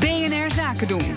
BNR Zaken doen.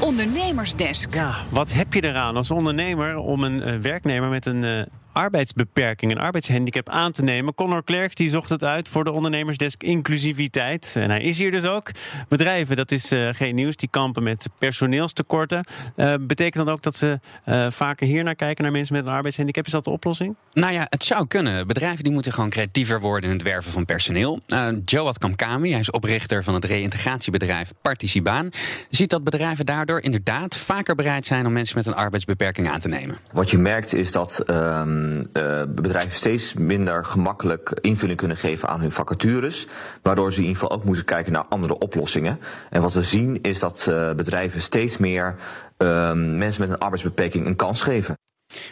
Ondernemersdesk. Ja, wat heb je eraan als ondernemer om een uh, werknemer met een uh, arbeidsbeperking, een arbeidshandicap aan te nemen. Connor Klerks die zocht het uit voor de ondernemersdesk inclusiviteit. En hij is hier dus ook. Bedrijven, dat is uh, geen nieuws, die kampen met personeelstekorten. Uh, betekent dat ook dat ze uh, vaker hier naar kijken, naar mensen met een arbeidshandicap? Is dat de oplossing? Nou ja, het zou kunnen. Bedrijven die moeten gewoon creatiever worden in het werven van personeel. Joad Kamkami, hij is oprichter van het reïntegratiebedrijf Particibaan, ziet dat bedrijven daardoor inderdaad vaker bereid zijn om mensen met een arbeidsbeperking aan te nemen. Wat je merkt is dat um uh, bedrijven steeds minder gemakkelijk invulling kunnen geven aan hun vacatures. Waardoor ze in ieder geval ook moeten kijken naar andere oplossingen. En wat we zien is dat uh, bedrijven steeds meer uh, mensen met een arbeidsbeperking een kans geven.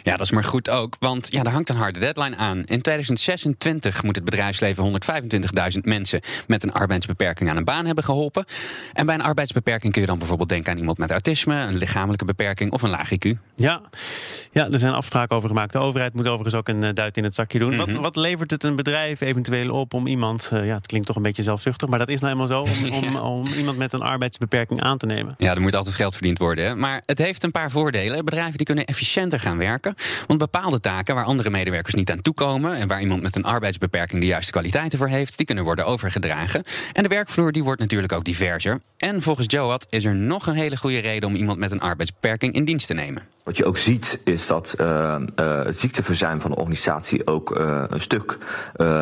Ja, dat is maar goed ook, want ja, daar hangt een harde deadline aan. In 2026 moet het bedrijfsleven 125.000 mensen met een arbeidsbeperking aan een baan hebben geholpen. En bij een arbeidsbeperking kun je dan bijvoorbeeld denken aan iemand met autisme, een lichamelijke beperking of een laag IQ. Ja, ja er zijn afspraken over gemaakt. De overheid moet overigens ook een duit in het zakje doen. wat, wat, levert het een bedrijf eventueel op om iemand, uh, ja, het klinkt toch een beetje zelfzuchtig, maar dat is nou helemaal zo, om, om, iemand met een arbeidsbeperking aan te nemen? Ja, er moet altijd geld verdiend worden. Hè? Maar het heeft een paar voordelen. Bedrijven die kunnen efficiënter gaan werken. Want bepaalde taken waar andere medewerkers niet aan toekomen en waar iemand met een arbeidsbeperking de juiste kwaliteiten voor heeft, die kunnen worden overgedragen. En de werkvloer die wordt natuurlijk ook diverser. En volgens Joad is er nog een hele goede reden om iemand met een arbeidsbeperking in dienst te nemen. Wat je ook ziet is dat uh, uh, het ziekteverzuim van de organisatie ook uh, een stuk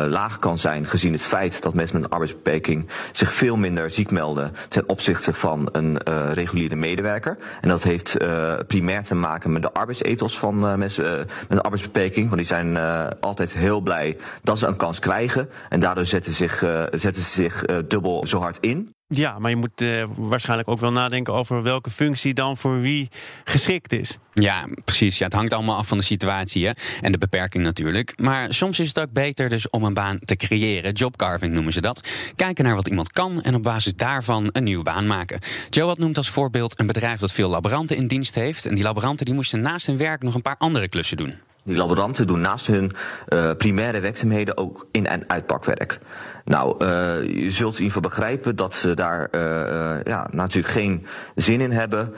laag kan zijn, gezien het feit dat mensen met een arbeidsbeperking zich veel minder ziek melden ten opzichte van een reguliere medewerker. En dat heeft primair te maken met de arbeidsethos van mensen met een arbeidsbeperking. Want die zijn altijd heel blij dat ze een kans krijgen. En daardoor zetten, zich, zetten ze zich dubbel zo hard in. Ja, maar je moet uh, waarschijnlijk ook wel nadenken over welke functie dan voor wie geschikt is. Ja, precies. Ja, het hangt allemaal af van de situatie hè? en de beperking natuurlijk. Maar soms is het ook beter dus om een baan te creëren. Jobcarving noemen ze dat. Kijken naar wat iemand kan en op basis daarvan een nieuwe baan maken. Joe noemt als voorbeeld een bedrijf dat veel laboranten in dienst heeft. En die laboranten die moesten naast hun werk nog een paar andere klussen doen. Die laboranten doen naast hun uh, primaire werkzaamheden ook in- en uitpakwerk. Nou, uh, je zult in ieder geval begrijpen dat ze daar uh, ja, natuurlijk geen zin in hebben.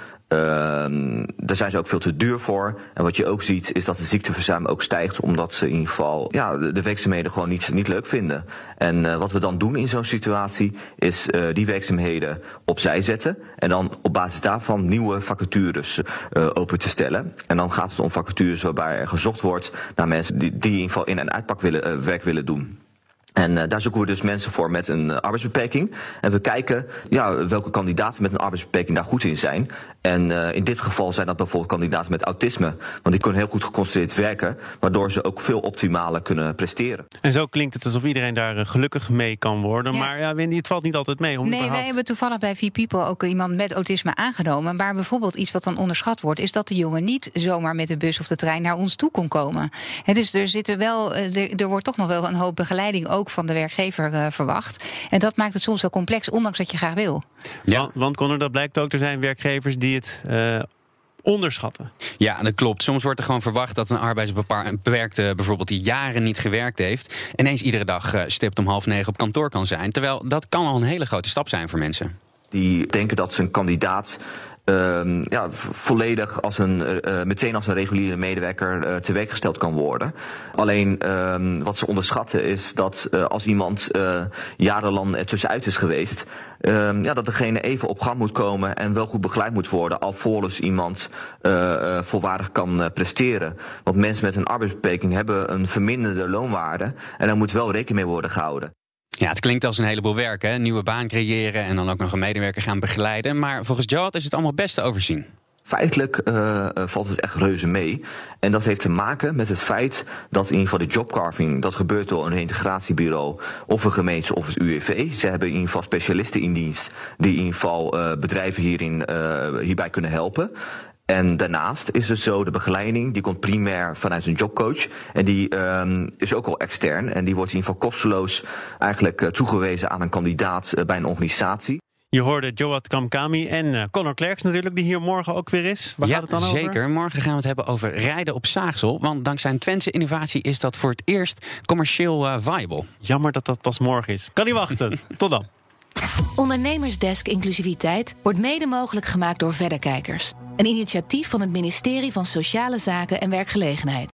Daar zijn ze ook veel te duur voor. En wat je ook ziet is dat het ziekteverzuim ook stijgt, omdat ze in ieder geval ja, de, de werkzaamheden gewoon niet, niet leuk vinden. En wat we dan doen in zo'n situatie is die werkzaamheden opzij zetten en dan op basis daarvan nieuwe vacatures open te stellen. En dan gaat het om vacatures waarbij er gezocht wordt naar mensen die, die in ieder geval in- en uitpak willen, werk willen doen. En uh, daar zoeken we dus mensen voor met een uh, arbeidsbeperking. En we kijken ja, welke kandidaten met een arbeidsbeperking daar goed in zijn. En uh, in dit geval zijn dat bijvoorbeeld kandidaten met autisme. Want die kunnen heel goed geconcentreerd werken, waardoor ze ook veel optimaler kunnen presteren. En zo klinkt het alsof iedereen daar gelukkig mee kan worden. Ja. Maar ja, Wendy, het valt niet altijd mee. Om nee, überhaupt... wij hebben toevallig bij V-People ook iemand met autisme aangenomen. Maar bijvoorbeeld iets wat dan onderschat wordt, is dat de jongen niet zomaar met de bus of de trein naar ons toe kon komen. He, dus er, zitten wel, er, er wordt toch nog wel een hoop begeleiding ook van de werkgever uh, verwacht. En dat maakt het soms wel complex, ondanks dat je graag wil. Ja, want Connor, dat blijkt ook. Er zijn werkgevers die het. Uh, onderschatten. Ja, dat klopt. Soms wordt er gewoon verwacht dat een arbeidsbeperkte bijvoorbeeld die jaren niet gewerkt heeft, ineens iedere dag uh, stipt om half negen op kantoor kan zijn. Terwijl dat kan al een hele grote stap zijn voor mensen. Die denken dat ze een kandidaat uh, ja, volledig als een, uh, meteen als een reguliere medewerker uh, te werk gesteld kan worden. Alleen uh, wat ze onderschatten is dat uh, als iemand jarenlang ertussenuit is geweest, ehm, ja, dat degene even op gang moet komen en wel goed begeleid moet worden, alvorens iemand volwaardig kan presteren. Want mensen met een arbeidsbeperking hebben een verminderde loonwaarde en daar moet wel rekening mee worden gehouden. Ja, het klinkt als een heleboel werk, hè? Nieuwe baan creëren en dan ook nog een medewerker gaan begeleiden. Maar volgens Joad is het allemaal best te overzien. Feitelijk uh, valt het echt reuze mee. En dat heeft te maken met het feit dat in ieder geval de jobcarving, dat gebeurt door een integratiebureau of een gemeente of het UWV. Ze hebben in ieder geval specialisten in dienst die in ieder geval uh, bedrijven hierin, hierbij kunnen helpen. En daarnaast is het zo, de begeleiding die komt primair vanuit een jobcoach. En die um, is ook al extern. En die wordt in ieder geval kosteloos eigenlijk uh, toegewezen aan een kandidaat uh, bij een organisatie. Je hoorde Joat Kamkami en uh, Conor Klerks natuurlijk, die hier morgen ook weer is. Waar ja, gaat het dan over? zeker. Morgen gaan we het hebben over rijden op zaagsel. Want dankzij een Twentse innovatie is dat voor het eerst commercieel uh, viable. Jammer dat dat pas morgen is. Kan niet wachten. Tot dan. Ondernemersdesk Inclusiviteit wordt mede mogelijk gemaakt door Verderkijkers. Een initiatief van het ministerie van Sociale Zaken en Werkgelegenheid.